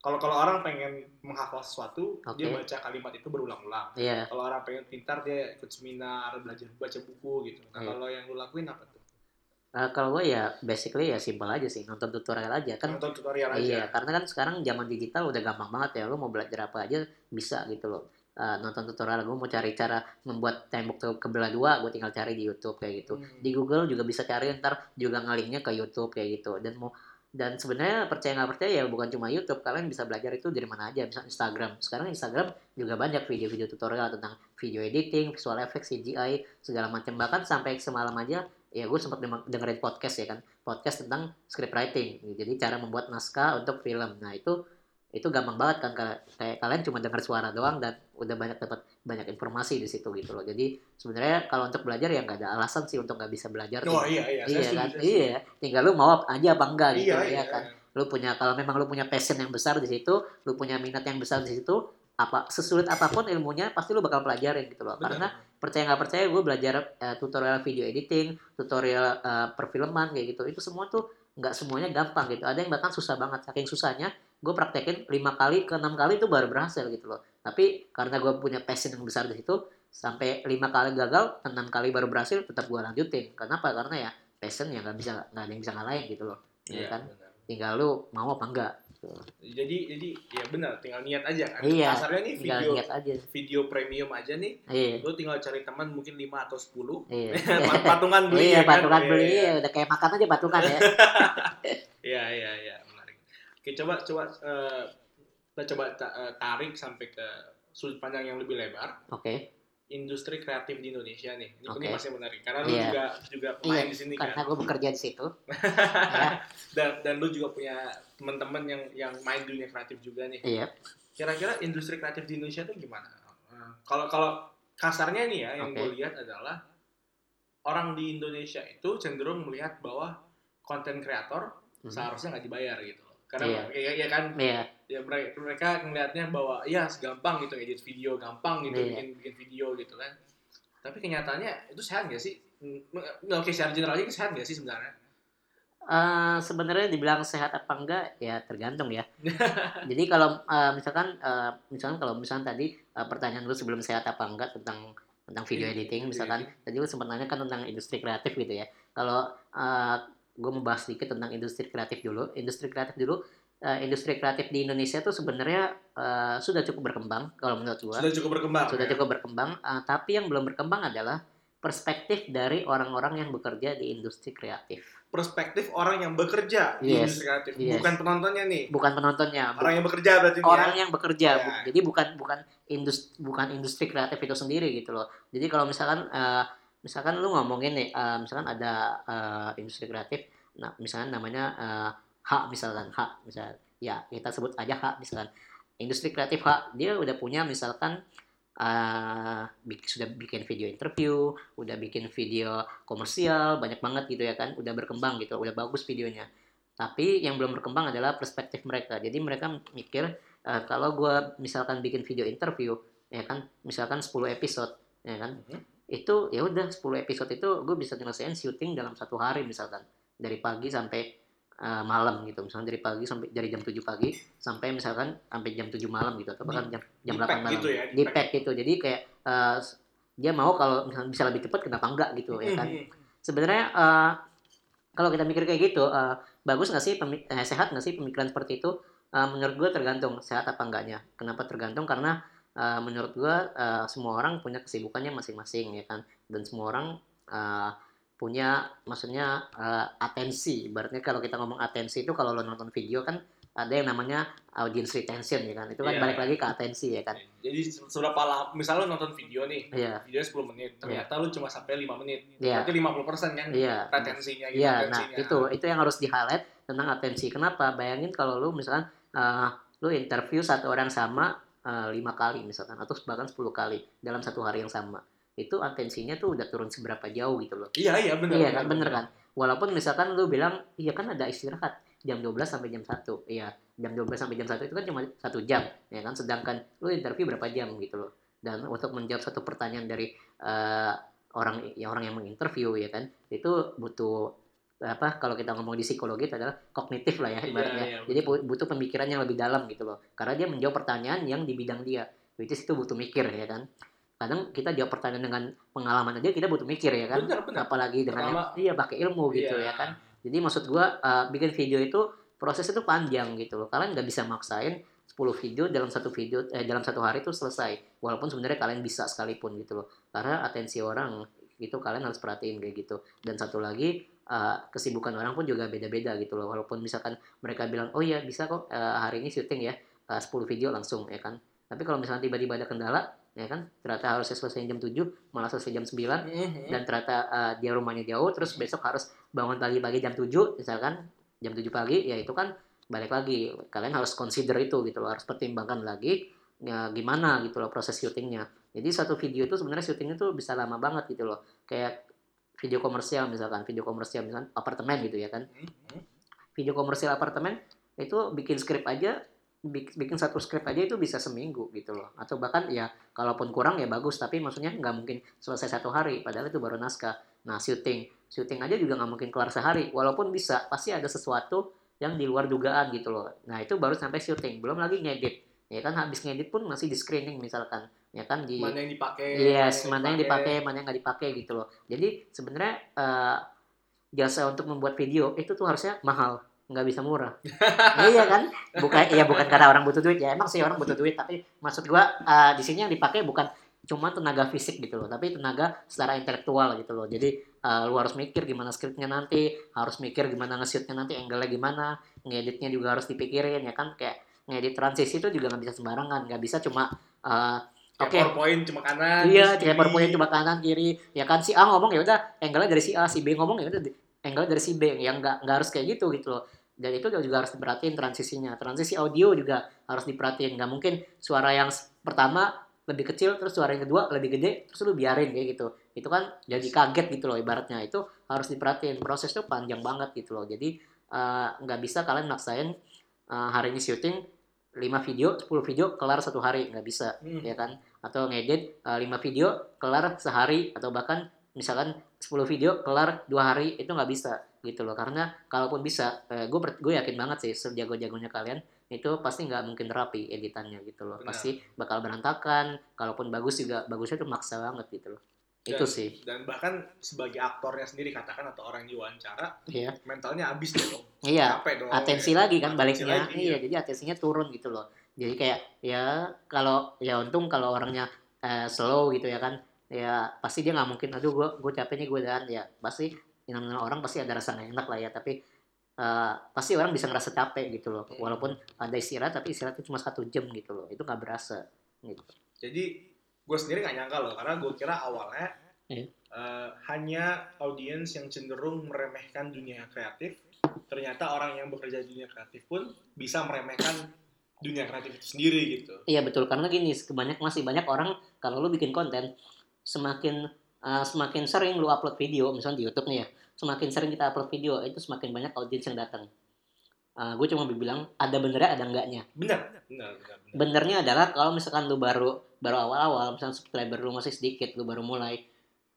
Kalau kalau orang pengen menghafal sesuatu, dia Oke. baca kalimat itu berulang-ulang. iya Kalau orang pengen pintar, dia ikut seminar, belajar baca buku gitu. Nah, Iya. kalau yang lu lakuin apa tuh? Uh, kalau gue ya basically ya simpel aja sih nonton tutorial aja kan Nonton tutorial aja. Iya, karena kan sekarang zaman digital udah gampang banget ya. Lu mau belajar apa aja bisa gitu loh. Uh, nonton tutorial gue mau cari cara membuat tembok tuh kebelah dua, gue tinggal cari di YouTube kayak gitu. Hmm. Di Google juga bisa cari ntar juga ngalinknya ke YouTube kayak gitu. Dan mau dan sebenarnya percaya nggak percaya ya bukan cuma YouTube, kalian bisa belajar itu dari mana aja, misalnya Instagram. Sekarang Instagram juga banyak video-video tutorial tentang video editing, visual effects, CGI, segala macam. Bahkan sampai semalam aja ya gue sempat dengerin podcast ya kan podcast tentang script writing jadi cara membuat naskah untuk film nah itu itu gampang banget kan kayak kalian cuma dengar suara doang dan udah banyak dapat banyak informasi di situ gitu loh. Jadi sebenarnya kalau untuk belajar ya nggak ada alasan sih untuk nggak bisa belajar Oh iya iya, iya kan? setuju. iya tinggal lu mau aja apa enggak gitu Iya, ya iya. kan? Lu punya kalau memang lu punya passion yang besar di situ lu punya minat yang besar di situ apa sesulit apa pun ilmunya pasti lu bakal pelajarin gitu loh. Benar. karena percaya nggak percaya gue belajar eh, tutorial video editing tutorial eh, perfilman kayak gitu itu semua tuh nggak semuanya gampang gitu. Ada yang bahkan susah banget. Saking susahnya gue praktekin lima kali ke enam kali itu baru berhasil gitu loh. Tapi karena gue punya passion yang besar di situ sampai lima kali gagal enam kali baru berhasil tetap gue lanjutin. Kenapa karena ya passion ya nggak bisa nggak ada yang bisa ngalahin gitu loh. Iya, ya kan? benar. tinggal lu mau apa enggak gitu. Jadi jadi ya benar, tinggal niat aja kan. Iya, Kasarnya nih video lihat aja. video premium aja nih, iya. lu tinggal cari teman mungkin 5 atau 10 iya. [LAUGHS] Patungan beli iya ya kan? patungan beli. Iya, udah kayak makan aja patungan ya. [LAUGHS] Iya iya iya. Oke coba coba eh, kita coba eh, tarik sampai ke sudut pandang yang lebih lebar. oke Industri kreatif di Indonesia nih. Ini, ini Oke. pasti menarik karena lu Iya. juga juga pemain Iya, di sini karena kan. gue bekerja di situ [LAUGHS] ya, Dan dan lu juga punya teman-teman yang yang main dunia kreatif juga nih. iya Kira-kira industri kreatif di Indonesia tuh gimana? Eh, Kalau kalau kasarnya nih ya yang Oke. gue lihat adalah orang di Indonesia itu cenderung melihat bahwa konten kreator Mhm. seharusnya nggak dibayar gitu. Karena Iya. ya, ya kan iya ya mereka, mereka ngelihatnya bahwa ya segampang gitu edit video gampang gitu Iya. bikin bikin video gitu kan. Tapi kenyataannya itu sehat nggak sih? Nggak oke secara general aja sehat nggak sih sebenarnya? Eh, sebenarnya dibilang sehat apa enggak ya tergantung ya. [LAUGHS] Jadi kalau eh, misalkan eh, misalkan kalau misalkan tadi eh, pertanyaan lu sebelum sehat apa enggak tentang tentang video Iya, editing misalkan tadi lu sempat nanya kan tentang industri kreatif gitu ya. Kalau gue mau bahas sedikit tentang industri kreatif dulu. Industri kreatif dulu eh, industri kreatif di Indonesia tuh sebenarnya eh, sudah cukup berkembang kalau menurut gua. Sudah cukup berkembang. Sudah ya? cukup berkembang, eh, tapi yang belum berkembang adalah perspektif dari orang-orang yang bekerja di industri kreatif. Perspektif orang yang bekerja di Yes, industri kreatif, yes. bukan penontonnya nih. Bukan penontonnya, bu- Orang yang bekerja berarti orang ya. yang bekerja Ya. bu- jadi bukan bukan industri bukan industri kreatif itu sendiri gitu loh jadi kalau misalkan eh, misalkan lu ngomongin nih eh, misalkan ada eh, industri kreatif nah misalkan namanya eh, H misalkan H misal ya kita sebut aja H misalkan. Industri kreatif H dia udah punya misalkan eh, bik- sudah bikin video interview udah bikin video komersial banyak banget gitu ya kan udah berkembang gitu udah bagus videonya. Tapi yang belum berkembang adalah perspektif mereka. Jadi mereka mikir Eh, kalau gue misalkan bikin video interview ya kan misalkan 10 episode ya kan. Mhm. Itu ya udah 10 episode itu gue bisa nyelesain syuting dalam satu hari misalkan. Dari pagi sampai eh, malam gitu. Misalkan dari pagi sampai dari jam 7 pagi sampai misalkan sampai jam 7 malam gitu. Atau bahkan jam jam Di 8 pack malam. gitu ya, di pack. gitu. Jadi kayak eh, dia mau kalau misalkan bisa lebih cepat kenapa enggak gitu ya kan? Mhm. sebenarnya eh, kalau kita mikir kayak gitu eh, bagus nggak sih eh, sehat nggak sih pemikiran seperti itu? Eh, menurut gue tergantung sehat apa enggaknya. Kenapa tergantung? Karena eh, menurut gue eh, semua orang punya kesibukannya masing-masing ya kan dan semua orang eh, punya maksudnya eh, atensi ibaratnya kalau kita ngomong atensi itu kalau lo nonton video kan ada yang namanya audience retention ya kan itu kan Iya. balik lagi ke atensi ya kan Jadi se- seberapa lama, misalnya lu nonton video nih, iya videonya 10 menit, ternyata lu cuma sampai 5 menit. Iya. Berarti 50% kan iya retensinya gitu, Iya, nah itu itu yang harus di highlight tentang atensi. Kenapa? Bayangin kalau lu misalkan eh, lu interview satu orang sama eh, lima kali misalkan atau bahkan 10 kali dalam satu hari yang sama, itu atensinya tuh udah turun seberapa jauh gitu loh. Iya, iya benar. iya kan, bener kan. Walaupun misalkan lu bilang, iya kan ada istirahat jam 12 sampai jam 1. Iya, jam 12 sampai jam 1 itu kan cuma satu jam, ya kan. Sedangkan lu interview berapa jam gitu loh. Dan untuk menjawab satu pertanyaan dari eh, orang ya orang yang menginterview ya kan, itu butuh apa kalau kita ngomong di psikologi itu adalah kognitif lah ya Iya, ibaratnya. iya, Jadi bu- butuh pemikiran yang lebih dalam gitu loh. Karena dia menjawab pertanyaan yang di bidang dia. Which is itu butuh mikir ya kan. Kadang kita jawab pertanyaan dengan pengalaman aja kita butuh mikir ya kan Benar, benar. apalagi dengan Pertama- iya pakai ilmu gitu Iya. ya kan jadi maksud gua uh, bikin video itu proses itu panjang gitu loh kalian nggak bisa maksain 10 video dalam satu video eh dalam satu hari itu selesai walaupun sebenarnya kalian bisa sekalipun gitu loh karena atensi orang itu kalian harus perhatiin kayak gitu dan satu lagi uh, kesibukan orang pun juga beda-beda gitu loh. Walaupun misalkan mereka bilang oh iya bisa kok uh, hari ini syuting ya uh, 10 video langsung ya kan. Tapi kalau misalnya tiba-tiba ada kendala ya kan ternyata harusnya selesai jam 7 malah selesai jam 9 Mhm. dan ternyata uh, dia rumahnya jauh terus besok harus bangun pagi-pagi jam 7 misalkan jam 7 pagi ya itu kan balik lagi. Kalian harus consider itu gitu loh harus pertimbangkan lagi ya, gimana gitu loh proses syutingnya. Jadi satu video itu sebenarnya syutingnya tuh bisa lama banget gitu loh. Kayak video komersial misalkan video komersial misalkan apartemen gitu ya kan. Mhm. video komersial apartemen itu bikin skrip aja bik- bikin satu skrip aja itu bisa seminggu gitu loh. Atau bahkan ya kalaupun kurang ya bagus tapi maksudnya nggak mungkin selesai satu hari padahal itu baru naskah. Nah syuting. Syuting aja juga nggak mungkin kelar sehari. Walaupun bisa pasti ada sesuatu yang di luar dugaan gitu loh. Nah itu baru sampai syuting. Belum lagi ngedit ya kan habis ngedit pun masih di screening misalkan ya kan di Mana yang dipakai? Yes, mana yang dipakai, mana yang nggak dipakai gitu loh. Jadi sebenarnya eh, jasa untuk membuat video itu tuh harusnya mahal, nggak bisa murah. [LAUGHS] iya kan? Bukan, ya bukan karena orang butuh duit ya. Emang sih orang butuh duit, tapi maksud gua eh, di sini yang dipakai bukan cuma tenaga fisik gitu loh, tapi tenaga secara intelektual gitu loh. Jadi eh, lu harus mikir gimana skripnya nanti, harus mikir gimana nge-shootnya nanti, angle-nya gimana, ngeditnya juga harus dipikirin ya kan. Kayak ngedit transisi itu juga nggak bisa sembarangan, nggak bisa cuma eh, Kayak Oke. PowerPoint cuma kanan. Iya, kayak. PowerPoint cuma kanan kiri. Ya kan si A ngomong ya udah angle-nya dari si A, si B ngomong ya udah angle dari si B. Yang nggak nggak harus kayak gitu gitu loh. Dan itu juga harus diperhatiin transisinya. Transisi audio juga harus diperhatiin. Nggak mungkin suara yang pertama lebih kecil terus suara yang kedua lebih gede terus lu biarin kayak gitu. Itu kan jadi kaget gitu loh ibaratnya. Itu harus diperhatiin. Proses itu panjang banget gitu loh. Jadi eh, nggak bisa kalian maksain eh, hari ini syuting 5 video, 10 video kelar satu hari. Nggak bisa Hmm. ya kan? Atau ngedit 5 video kelar sehari. Atau bahkan misalkan 10 video kelar dua hari itu nggak bisa gitu loh. Karena kalaupun bisa gue gue yakin banget sih sejago-jagonya kalian itu pasti nggak mungkin rapi editannya gitu loh. Benar. pasti bakal berantakan. Kalaupun bagus juga bagusnya tuh maksa banget gitu loh itu Dan- sih Dan bahkan sebagai aktornya sendiri katakan atau orang yang diwawancara iya mentalnya habis deh dong. iya Capek dong. atensi ya. lagi kan Atensi baliknya lagi, iya jadi atensinya turun gitu loh jadi kayak ya kalau ya untung kalau orangnya eh, slow gitu ya kan ya pasti dia nggak mungkin aduh gue gue capek nih gue dan ya pasti namanya orang pasti ada rasa nggak enak lah ya tapi eh, pasti orang bisa ngerasa capek gitu loh Hmm. walaupun ada istirahat tapi istirahatnya cuma satu jam gitu loh itu nggak berasa gitu Jadi gue sendiri gak nyangka loh karena gue kira awalnya Iya. eh, hanya audiens yang cenderung meremehkan dunia kreatif. Ternyata orang yang bekerja di dunia kreatif pun bisa meremehkan dunia kreatif itu sendiri gitu. Iya betul karena gini banyak masih banyak orang kalau lu bikin konten semakin uh, semakin sering lu upload video misalnya di YouTube nih ya semakin sering kita upload video itu semakin banyak audiens yang datang. Uh, gue cuma bilang ada benernya ada enggaknya. Benar, benar, benar. benar. Benernya adalah kalau misalkan lu baru baru awal-awal misalnya subscriber lu masih sedikit lu baru mulai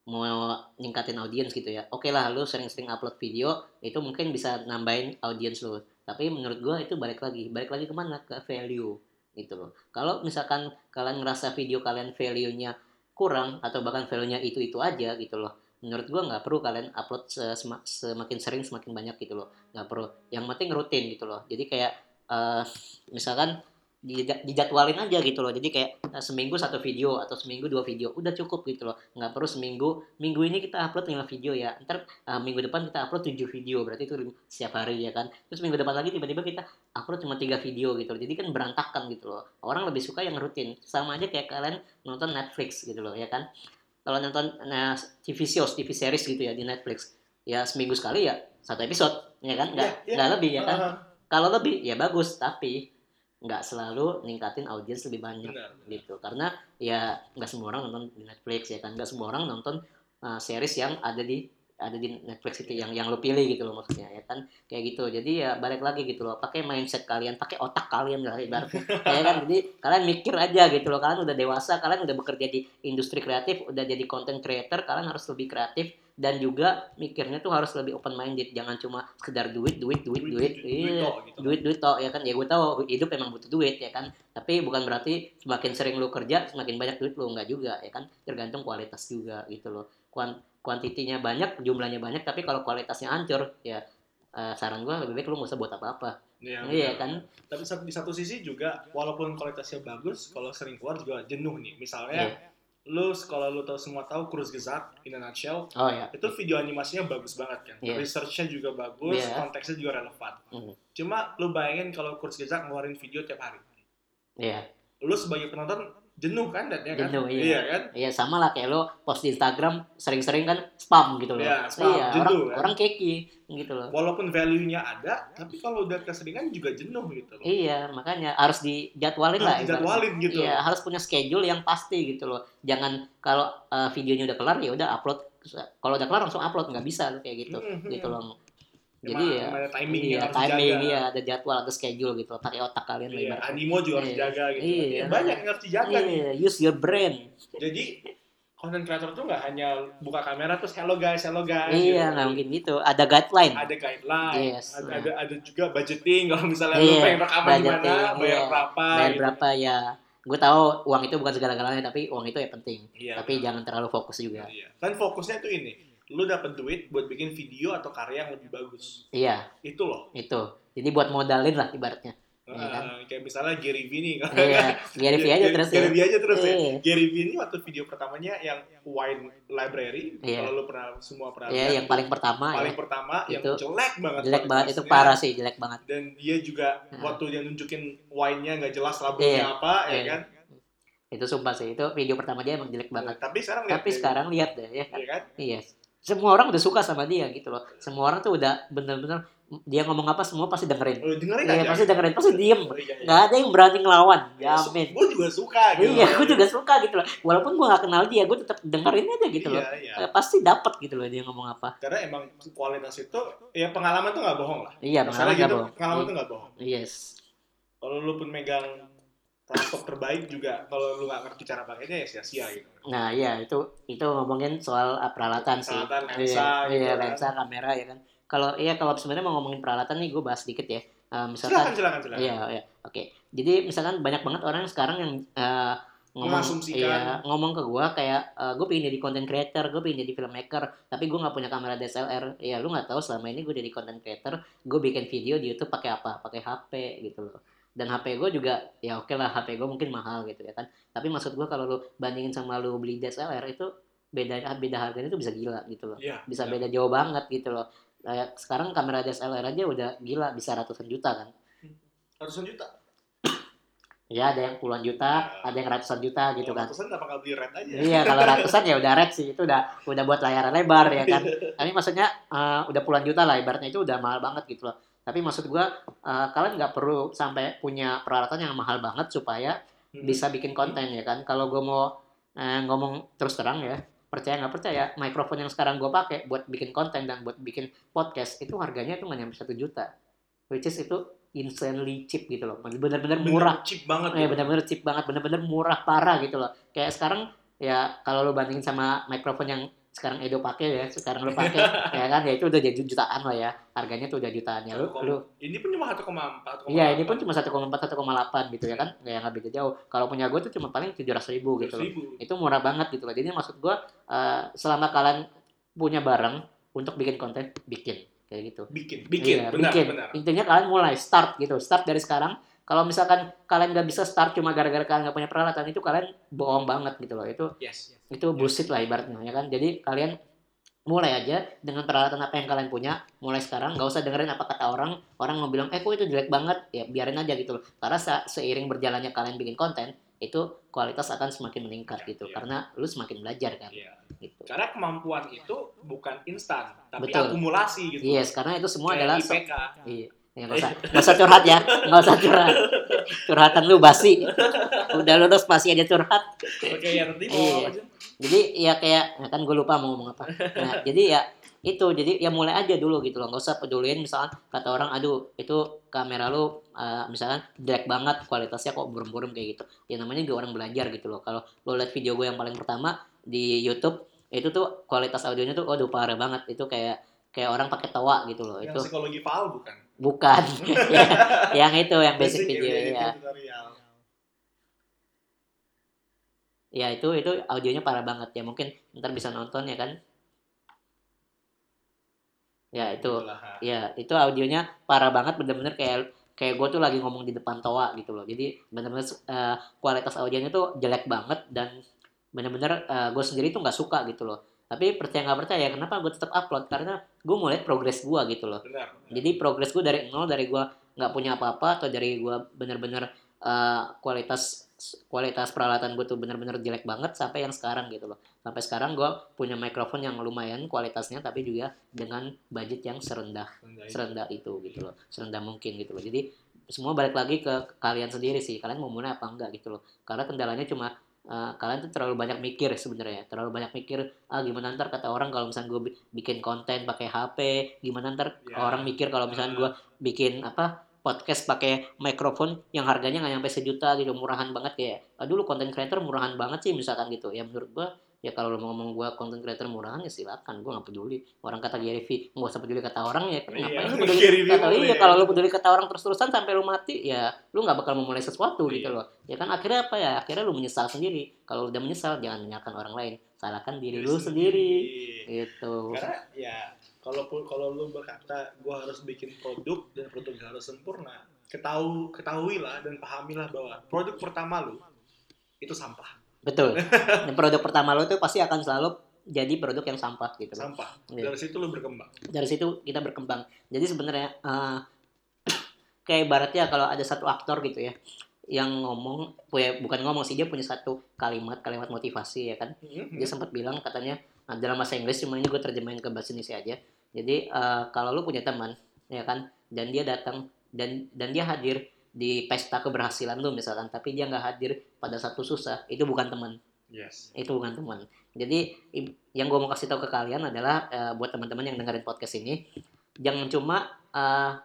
mau ningkatin audiens gitu ya. Oke lah lu sering-sering upload video itu mungkin bisa nambahin audiens lu. Tapi menurut gua itu balik lagi, balik lagi ke mana ke value gitu loh. Kalau misalkan kalian ngerasa video kalian value-nya kurang atau bahkan value-nya itu-itu aja gitu loh. Menurut gua nggak perlu kalian upload se- sema- semakin sering semakin banyak gitu loh. Nggak perlu. Yang penting rutin gitu loh. Jadi kayak eh, misalkan dijadwalin aja gitu loh. Jadi kayak eh, seminggu satu video atau seminggu dua video udah cukup gitu loh. Nggak perlu seminggu minggu ini kita upload lima video ya. Ntar eh, minggu depan kita upload tujuh video berarti itu setiap hari ya kan. Terus minggu depan lagi tiba-tiba kita upload cuma tiga video gitu loh. Jadi kan berantakan gitu loh. Orang lebih suka yang rutin. Sama aja kayak kalian nonton Netflix gitu loh ya kan. Kalau nonton nah, TV shows TV series gitu ya di Netflix ya seminggu sekali ya satu episode ya kan? Nggak Iya, iya. nggak lebih ya kan? Ah, kalau lebih ya bagus. Tapi nggak selalu ningkatin audiens lebih banyak benar. gitu. Karena ya nggak semua orang nonton di Netflix ya kan? Nggak semua orang nonton uh, series yang ada di ada di Netflix itu yang yang lo pilih gitu loh maksudnya ya kan? Kayak gitu. Jadi ya balik lagi gitu loh pakai mindset kalian pakai otak kalian lah ibaratnya [LAUGHS] ya kan? Jadi kalian mikir aja gitu loh kalian udah dewasa kalian udah bekerja di industri kreatif udah jadi content creator kalian harus lebih kreatif dan juga mikirnya tuh harus lebih open minded jangan cuma sekedar duit duit duit duit, iya. tok gitu. duit duit tok ya kan? Ya gue tahu hidup emang butuh duit ya kan? Tapi bukan berarti semakin sering lu kerja semakin banyak duit lu. Nggak juga ya kan? Tergantung kualitas juga gitu loh. Kuan kuantitinya banyak jumlahnya banyak tapi kalau kualitasnya hancur ya eh, saran gue lebih baik lu nggak usah buat apa-apa. Iya, iya kan? Tapi di satu sisi juga walaupun kualitasnya bagus, kalau sering keluar juga jenuh nih. Misalnya Iya. Lu kalau lu tahu semua tahu Cruz Gezak in a nutshell oh ya itu video animasinya bagus banget kan. Iya. Researchnya juga bagus, Iya. konteksnya juga relevan. Hmm. Cuma lu bayangin kalau Cruz Gezak ngeluarin video tiap hari. iya Lu sebagai penonton jenuh kan dan ya kan? Jenuh, iya. kan? Iya sama lah kayak lo post di Instagram sering-sering kan spam gitu loh. Iya, spam, iya, orang jenuh, kan? orang keki gitu loh. Walaupun value-nya ada, tapi kalau udah keseringan juga jenuh gitu loh. Iya, makanya harus dijadwalin lah. Harus ibaratnya. dijadwalin gitu. Iya, harus punya schedule yang pasti gitu loh. Jangan kalau eh, videonya udah kelar ya udah upload. Kalau udah kelar langsung upload nggak bisa kayak gitu. Mhm. Gitu loh. Jadi ya ada timing iya, yang harus timing iya, ada jadwal, ada schedule gitu. Pakai otak kalian Iya, animo juga harus Iya. dijaga gitu. Iya. Iya, banyak yang harus dijaga nih. Iya, use your brain. Jadi content creator tuh nggak hanya buka kamera terus hello guys, hello guys. Iya, gitu. nggak mungkin gitu. Ada guideline. Ada guideline, Yes. ada, ada ada juga budgeting kalau misalnya lu Iya, pengen rekaman di mana, bayar iya. berapa. Bayar gitu. berapa ya? Gue tahu uang itu bukan segala-galanya, tapi uang itu ya penting. Iya. Tapi jangan terlalu fokus juga. Iya. Kan fokusnya tuh ini, lu dapat duit buat bikin video atau karya yang lebih bagus. Iya, Itu loh. itu. Jadi buat modalin lah ibaratnya. Iya Eh, kan? kayak misalnya Gary Vee nih. Iya, Gary [LAUGHS] Vee aja terus ya. Gary Vee aja terus ya. Iya. Gary Vee ini waktu video pertamanya yang wine library, Iya. kalau lu pernah semua pernah Iya, yang paling pertama paling ya. pertama yang Itu jelek banget Jelek banget itu parah sih, jelek banget. dan dia juga Nah. waktu dia nunjukin wine-nya nggak jelas labelnya Iya. apa ya Iya. kan Itu sumpah sih, itu video pertama dia emang jelek banget. tapi sekarang lihat Tapi deh, sekarang lihat deh ya kan. iya kan Iya. Semua orang udah suka sama dia gitu loh. Semua orang tuh udah bener-bener dia ngomong apa semua pasti dengerin. lu dengerin Iya, aja pasti dengerin, pasti diem. Oh, iya, iya. Nggak ada yang berani ngelawan, jamin. gue juga suka gitu Iya, gue juga suka gitu loh. Walaupun gue gak kenal dia, gue tetap dengerin aja gitu loh. iya, iya. Eh, pasti dapat gitu loh dia ngomong apa. karena emang kualitas itu ya pengalaman tuh nggak bohong lah Iya, Masalah pengalaman gitu gak bohong. pengalaman tuh nggak bohong Yes. kalau lu pun megang laptop terbaik juga kalau lu nggak ngerti cara pakainya ya sia-sia gitu Nah, iya itu itu ngomongin soal uh, peralatan sih. Peralatan, lensa, iya, gitu iya, kan. lensa, kamera ya kan. Kalau iya kalau sebenarnya mau ngomongin peralatan nih gue bahas dikit ya. Eh, misalkan silakan silakan silakan Iya, iya. Oke. Jadi misalkan banyak banget orang sekarang yang eh, ngomong iya, ngomong ke gua kayak gue pengen jadi content creator, gue pengen jadi filmmaker, tapi gue nggak punya kamera DSLR. Ya lu nggak tahu selama ini gue jadi content creator, gue bikin video di YouTube pakai apa? Pakai HP gitu loh. Dan HP gue juga ya oke lah HP gue mungkin mahal gitu ya kan. Tapi maksud gue kalau lu bandingin sama lu beli DSLR itu beda beda harganya itu bisa gila gitu loh. Iya, Bisa iya. beda jauh banget gitu loh. Kayak sekarang kamera DSLR aja udah gila bisa ratusan juta kan. ratusan juta Ya ada yang puluhan juta, ada yang ratusan juta gitu kan. ratusan nggak beli red aja Iya kalau ratusan ya udah red sih itu udah udah buat layar lebar ya kan. [LAUGHS] Tapi maksudnya eh, udah puluhan juta lah ibaratnya itu udah mahal banget gitu loh. Tapi maksud gua eh, kalian nggak perlu sampai punya peralatan yang mahal banget supaya Hmm. bisa bikin konten ya kan. Kalau gua mau eh, ngomong terus terang ya percaya nggak percaya mikrofon yang sekarang gua pakai buat bikin konten dan buat bikin podcast itu harganya tuh nggak nyampe satu juta. Which is itu insanely cheap gitu loh. Bener-bener murah. Bener cheap banget Eh, gitu. bener-bener cheap banget, bener-bener murah parah gitu loh. Kayak sekarang ya kalau lu bandingin sama mikrofon yang sekarang Edo pakai ya, sekarang lu pakai [LAUGHS] ya kan ya itu udah jadi jutaan lah ya. Harganya tuh udah jutaan ya. Lu, lu ini pun cuma 1,4 Iya, ini pun cuma 1,4 1,8 gitu ya kan. Kayak nggak beda jauh. Kalau punya gue tuh cuma paling 700 ribu gitu loh. ribu Itu murah banget gitu loh. Jadi maksud gue eh, selama kalian punya barang untuk bikin konten, bikin kayak gitu. bikin bikin Iya, benar bikin. benar Intinya kalian mulai start gitu, start dari sekarang kalau misalkan kalian nggak bisa start cuma gara-gara kalian nggak punya peralatan itu kalian bohong banget gitu loh itu Yes. itu bullshit lah ibaratnya ya kan jadi kalian mulai aja dengan peralatan apa yang kalian punya mulai sekarang nggak usah dengerin apa kata orang orang mau bilang eh kok itu jelek banget ya biarin aja gitu loh karena se- seiring berjalannya kalian bikin konten itu kualitas akan semakin meningkat gitu Iya. karena lu semakin belajar kan Iya. gitu Karena kemampuan itu bukan instan, tapi Betul. akumulasi gitu. yes karena itu semua Kayak adalah IPK. iya Ya, nggak usah, nggak usah curhat ya, nggak usah curhat. Curhatan lu basi. Udah lulus masih aja curhat. Oke, ya nanti mau Iya. jadi ya kayak ya kan gue lupa mau ngomong apa nah, jadi ya itu jadi ya mulai aja dulu gitu loh nggak usah peduliin misalkan kata orang aduh itu kamera lu uh, misalkan jelek banget kualitasnya kok burem-burem kayak gitu ya namanya juga orang belajar gitu loh kalau lo lihat video gue yang paling pertama di YouTube itu tuh kualitas audionya tuh waduh parah banget itu kayak kayak orang pakai tawa gitu loh Yang itu psikologi faul bukan? Bukan. [LAUGHS] Ya, yang itu yang basic, video editing ya tutorial. ya itu itu audionya parah banget. Ya mungkin ntar bisa nonton ya kan? Ya itu. Itulah. ya itu audionya parah banget bener-bener kayak kayak gue tuh lagi ngomong di depan toa gitu loh. Jadi bener-bener eh, kualitas audionya tuh jelek banget dan bener-bener gue sendiri tuh nggak suka gitu loh tapi percaya nggak percaya kenapa gue tetap upload? Karena gue mau lihat progres gue gitu loh. Benar. jadi progres gue dari nol dari gue nggak punya apa-apa atau dari gue bener-bener eh, kualitas kualitas peralatan gue tuh bener-bener jelek banget sampai yang sekarang gitu loh. Sampai sekarang gue punya mikrofon yang lumayan kualitasnya tapi juga dengan budget yang serendah serendah itu. gitu loh. Serendah mungkin gitu loh. Jadi semua balik lagi ke kalian sendiri sih kalian mau mulai apa enggak gitu loh. Karena kendalanya cuma eh, kalian tuh terlalu banyak mikir sebenarnya. Terlalu banyak mikir ah gimana ntar kata orang kalau misalnya gue bikin konten pakai HP gimana ntar Ya. orang mikir kalau misalnya gue bikin apa podcast pakai mikrofon yang harganya nggak nyampe sejuta gitu murahan banget. Kayak aduh lu konten creator murahan banget sih misalkan gitu. Ya menurut gua ya kalau lu mau ngomong gua konten creator murahan ya silakan gua nggak peduli. Orang kata Gary V nggak usah peduli kata orang ya. Kan Iya, ngapain lu [LAUGHS] peduli Gary kata iya kalau lu peduli kata orang terus-terusan sampai lu mati ya lu nggak bakal memulai sesuatu gitu Iya. loh. Ya kan akhirnya apa ya? Akhirnya lu menyesal sendiri. Kalau udah menyesal jangan menyalahkan orang lain. Salahkan diri lu sendiri. Gitu. Karena ya kalau kalau lu berkata gue harus bikin produk dan produknya harus sempurna, ketahu ketahuilah dan pahamilah bahwa produk pertama lu itu sampah, betul [LAUGHS] dan produk pertama lu tuh pasti akan selalu jadi produk yang sampah gitu sampah. Iya. Dari situ lu berkembang. dari situ kita berkembang. Jadi sebenarnya eh, [CLEARS THROAT] kayak ibaratnya kalau ada satu aktor gitu ya yang ngomong punya bukan ngomong sih dia punya satu kalimat kalimat motivasi ya kan Mhm. dia sempat bilang katanya nah, dalam bahasa Inggris cuma ini gue terjemahin ke bahasa Indonesia aja jadi eh, kalau lu punya teman ya kan dan dia datang dan dan dia hadir di pesta keberhasilan lu misalkan tapi dia nggak hadir pada satu susah itu bukan teman Yes. itu bukan teman. Jadi yang gue mau kasih tahu ke kalian adalah eh, buat teman-teman yang dengerin podcast ini, jangan cuma eh,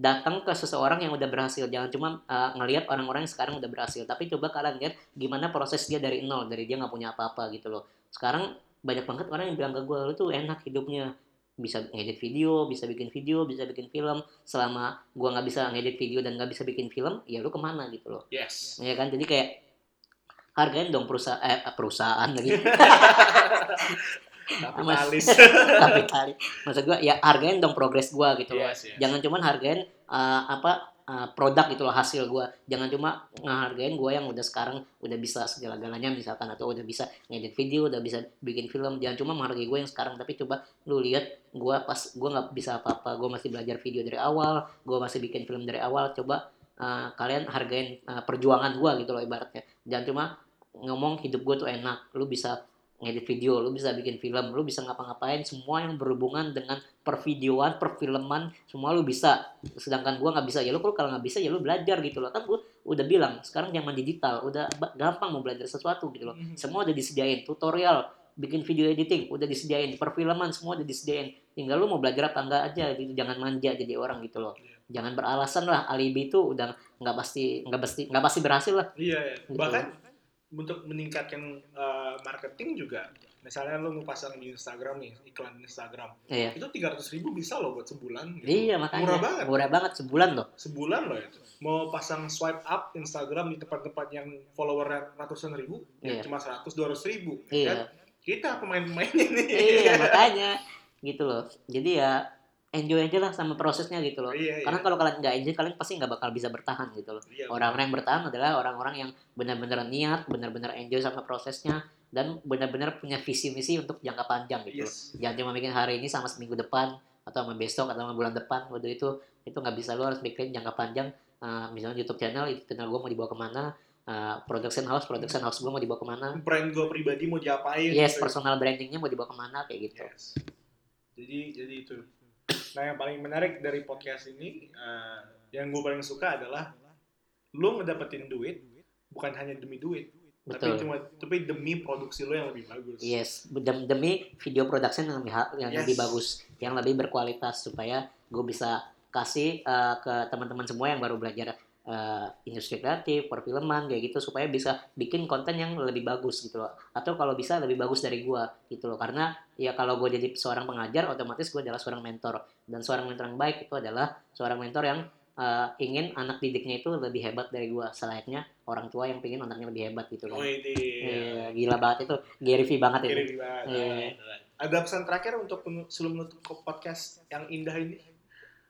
datang ke seseorang yang udah berhasil, jangan cuma eh, ngelihat orang-orang yang sekarang udah berhasil, tapi coba kalian lihat gimana proses dia dari nol, dari dia nggak punya apa-apa gitu loh. Sekarang banyak banget orang yang bilang ke gue, lu tuh enak hidupnya, bisa ngedit video, bisa bikin video, bisa bikin film. Selama gua nggak bisa ngedit video dan nggak bisa bikin film, ya lu ke mana gitu loh Yes. ya kan jadi kayak hargain dong perusahaan eh, perusahaan lagi [LAUGHS] Kapitalis. [LAUGHS] kapitalis maksud gua ya hargain dong progres gua gitu loh yes, yes. jangan cuman hargain eh, apa eh, produk loh hasil gua. Jangan cuma ngehargain gua yang udah sekarang udah bisa segala-galanya misalkan atau udah bisa ngedit video udah bisa bikin film. Jangan cuma menghargai gua yang sekarang tapi coba lu lihat gua pas gua nggak bisa apa-apa gua masih belajar video dari awal gua masih bikin film dari awal. Coba eh, kalian hargain eh, perjuangan gua gitu loh ibaratnya. Jangan cuma ngomong hidup gue tuh enak lu bisa ngedit video lu bisa bikin film lu bisa ngapa-ngapain semua yang berhubungan dengan pervideoan perfilman semua lu bisa. Sedangkan gua nggak bisa. Ya lu kalau nggak bisa ya lu belajar gitu loh. Kan gua udah bilang sekarang zaman digital udah gampang mau belajar sesuatu gitu loh. Mhm. semua udah disediain tutorial bikin video editing udah disediain perfilman semua udah disediain. Tinggal lu mau belajar apa enggak aja gitu. Jangan manja jadi orang gitu loh. Iya. jangan beralasan lah. Alibi itu udah nggak pasti nggak pasti nggak pasti berhasil lah. Iya, iya. Gitu. bahkan untuk meningkatkan uh, marketing juga. Misalnya lu mau pasang di Instagram nih, iklan Instagram. iya Itu 300 ribu bisa loh buat sebulan. gitu. iya makanya Murah banget. murah banget sebulan loh Sebulan loh itu. Mau pasang swipe up Instagram di tempat-tempat yang followernya ratusan ribu, Iya. ya cuma 100 200 ribu. iya Kan? Kita pemain-pemainnya nih. iya [LAUGHS] makanya gitu loh jadi ya enjoy aja lah sama prosesnya gitu loh Iya, karena iya. kalau kalian nggak enjoy kalian pasti nggak bakal bisa bertahan gitu loh Iya, orang-orang yang bertahan adalah orang-orang yang benar-benar niat benar-benar enjoy sama prosesnya dan benar-benar punya visi misi untuk jangka panjang gitu loh Yes. jangan cuma bikin hari ini sama seminggu depan atau sama besok atau sama bulan depan waduh itu itu nggak bisa lo harus bikin jangka panjang Uh, misalnya YouTube channel itu channel gue mau dibawa ke mana Uh, production house production house gue mau dibawa ke mana Brand gue pribadi mau diapain? yes gitu. personal brandingnya mau dibawa ke mana kayak gitu Yes. Jadi jadi itu. Nah yang paling menarik dari podcast ini, eh, yang gue paling suka adalah lu ngedapetin duit bukan hanya demi duit, tapi betul cuma tapi demi produksi lo yang lebih bagus. yes Dem- demi video production yang lebih yang Yes. lebih bagus yang lebih berkualitas supaya gue bisa kasih uh, ke teman-teman semua yang baru belajar uh, industri kreatif perfilman kayak gitu supaya bisa bikin konten yang lebih bagus gitu loh atau kalau bisa lebih bagus dari gua gitu loh karena ya kalau gue jadi seorang pengajar otomatis gue adalah seorang mentor dan seorang mentor yang baik itu adalah seorang mentor yang uh, ingin anak didiknya itu lebih hebat dari gua selayaknya orang tua yang pengen anaknya lebih hebat gitu Oh loh ini. Iya, gila banget itu Gary V banget itu banget. Iya. Ada pesan terakhir untuk sebelum menutup podcast yang indah ini?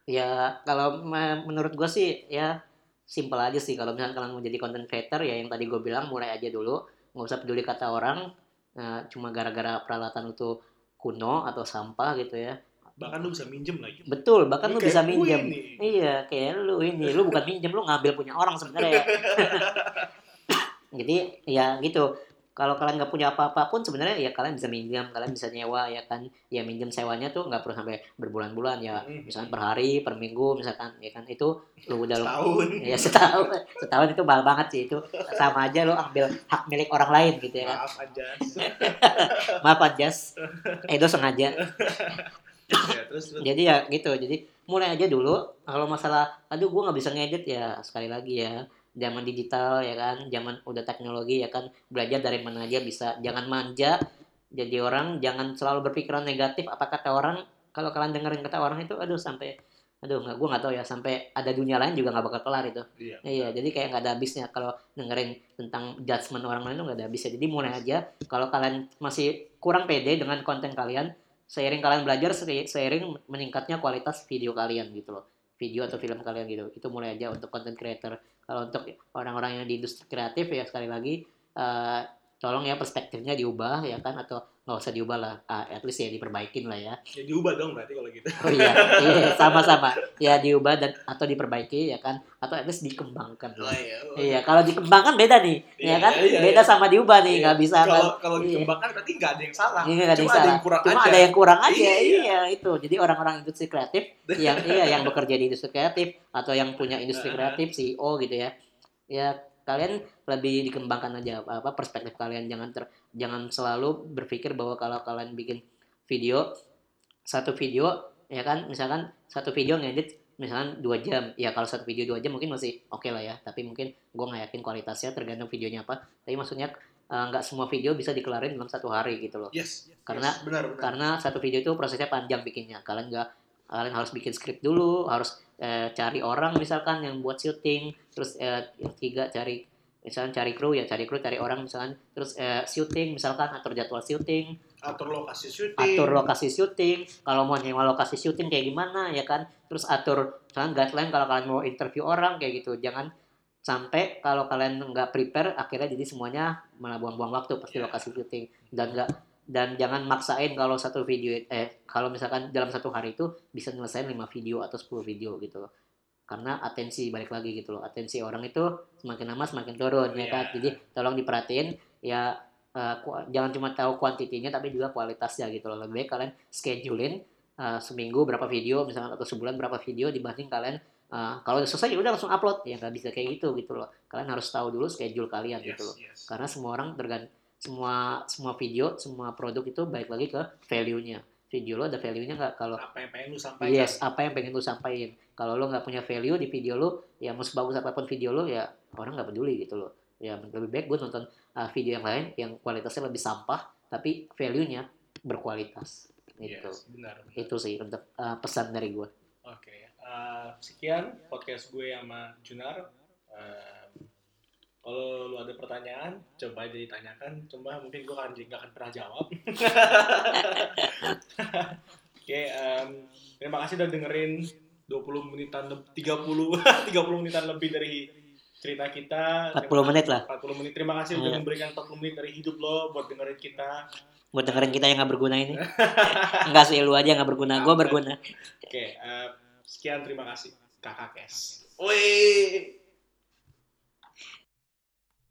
Ya kalau me- menurut gue sih ya simple aja sih kalau misalnya kalian mau jadi content creator ya yang tadi gue bilang mulai aja dulu. Nggak usah peduli kata orang eh, cuma gara-gara peralatan itu kuno atau sampah gitu ya. Bahkan lu bisa minjem lagi. betul bahkan lu Kayak bisa minjem. iya kayak lu ini. Lu bukan minjem lu ngambil punya orang sebenarnya. [LAUGHS] Jadi ya gitu kalau kalian nggak punya apa-apa pun sebenarnya ya kalian bisa minjam kalian bisa nyewa ya kan? Ya minjem sewanya tuh nggak perlu sampai berbulan-bulan ya. Mm. misalkan per hari per minggu misalkan ya kan? Itu lu udah lu Setahun. [LAUGHS] ya setahun. Setahun itu mahal banget sih. Itu sama aja lu ambil hak milik orang lain gitu ya kan? Maaf aja. [LAUGHS] maaf Anjas. Edo sengaja. Ya, terus terus. jadi ya gitu. Jadi mulai aja dulu. Kalau masalah aduh gua nggak bisa ngedit ya sekali lagi ya zaman digital ya kan zaman udah teknologi ya kan belajar dari mana aja bisa jangan manja jadi orang jangan selalu berpikiran negatif apa kata orang kalau kalian dengerin kata orang itu aduh sampai aduh nggak gua nggak tahu ya sampai ada dunia lain juga nggak bakal kelar itu Iya. Iya, jadi kayak nggak ada habisnya kalau dengerin tentang judgement orang lain tuh nggak ada habisnya. Jadi mulai aja kalau kalian masih kurang pede dengan konten kalian, seiring kalian belajar, se- seiring meningkatnya kualitas video kalian gitu loh. Video atau film kalian gitu. Itu mulai aja untuk content creator. Kalau untuk orang-orang yang di industri kreatif ya sekali lagi eh, tolong ya perspektifnya diubah ya kan atau nggak usah diubah lah. Ah, at least ya diperbaikin lah ya. Ya diubah dong berarti kalau gitu. Oh iya, [LAUGHS] iya sama-sama. Ya diubah dan atau diperbaiki ya kan atau at least dikembangkan lah. iya. Iya, kalau dikembangkan beda nih, Iya, ya kan? iya, beda iya. sama diubah nih, Iya. nggak bisa kan? Kalau kalau Iya. dikembangkan berarti nggak ada yang salah. Iya, nggak ada yang Cuma ada salah. yang kurang Cuma aja. ada yang kurang aja, Iya. iya. itu. Jadi orang-orang industri kreatif yang iya yang bekerja di industri kreatif atau yang punya industri kreatif CEO gitu ya, ya kalian lebih dikembangkan aja apa, perspektif kalian. Jangan ter, jangan selalu berpikir bahwa kalau kalian bikin video satu video ya kan misalkan satu video ngedit misalkan dua jam. Ya kalau satu video dua jam mungkin masih oke lah ya. Tapi mungkin gue nggak yakin kualitasnya tergantung videonya apa. Tapi maksudnya eh, nggak semua video bisa dikelarin dalam satu hari gitu loh. Yes. Karena- yes, benar benar. karena satu video itu prosesnya panjang bikinnya. Kalian nggak kalian harus bikin skrip dulu harus eh, cari orang misalkan yang buat syuting terus eh, yang ketiga cari misalkan cari kru ya cari kru cari orang misalkan terus eh, syuting misalkan atur jadwal syuting atur lokasi syuting. atur lokasi syuting kalau mau nyewa lokasi syuting kayak gimana ya kan terus atur misalkan guideline kalau kalian mau interview orang kayak gitu jangan sampai kalau kalian nggak prepare akhirnya jadi semuanya malah buang-buang waktu pasti Iya. lokasi syuting dan nggak dan jangan maksain kalau satu video eh kalau misalkan dalam satu hari itu bisa nyelesain 5 video atau 10 video gitu loh. Karena atensi balik lagi gitu loh atensi orang itu semakin lama semakin turun ya kan? Iya. jadi tolong diperhatiin ya eh, ku- jangan cuma tahu kuantitinya tapi juga kualitasnya gitu loh. Lebih baik kalian schedulein eh, seminggu berapa video misalnya atau sebulan berapa video dibanding kalian eh, kalau udah selesai ya udah langsung upload. Ya nggak bisa kayak gitu gitu loh. Kalian harus tahu dulu schedule kalian Yes, gitu loh. yes. karena semua orang tergantung semua semua video semua produk itu baik lagi ke value-nya video lo ada value-nya nggak kalau Apa yang pengen lu sampaikan? Yes, apa yang pengen lu sampaikan. Kalau lu nggak punya value di video lu, ya mau sebagus apa pun video lu, ya orang nggak peduli gitu loh. Ya lebih baik gue nonton uh, video yang lain yang kualitasnya lebih sampah, tapi value-nya berkualitas. Gitu. Yes, benar. benar. Itu sih untuk uh, pesan dari gue. Oke, eh, sekian podcast gue sama Junar. Eh, kalau lu ada pertanyaan, coba aja ditanyakan. Coba mungkin gue akan nggak akan pernah jawab. [LAUGHS] Oke, em, terima kasih udah dengerin 20 menitan leb- 30 30 [LAUGHS] menitan lebih dari cerita kita. 40 menit lah 40 menit. Terima kasih udah Iya. memberikan 40 menit dari hidup lo buat dengerin kita. buat dengerin kita yang nggak berguna ini [LAUGHS] enggak sih lu aja nggak berguna gue berguna Oke, em, sekian terima kasih Kakak Kes. Wih.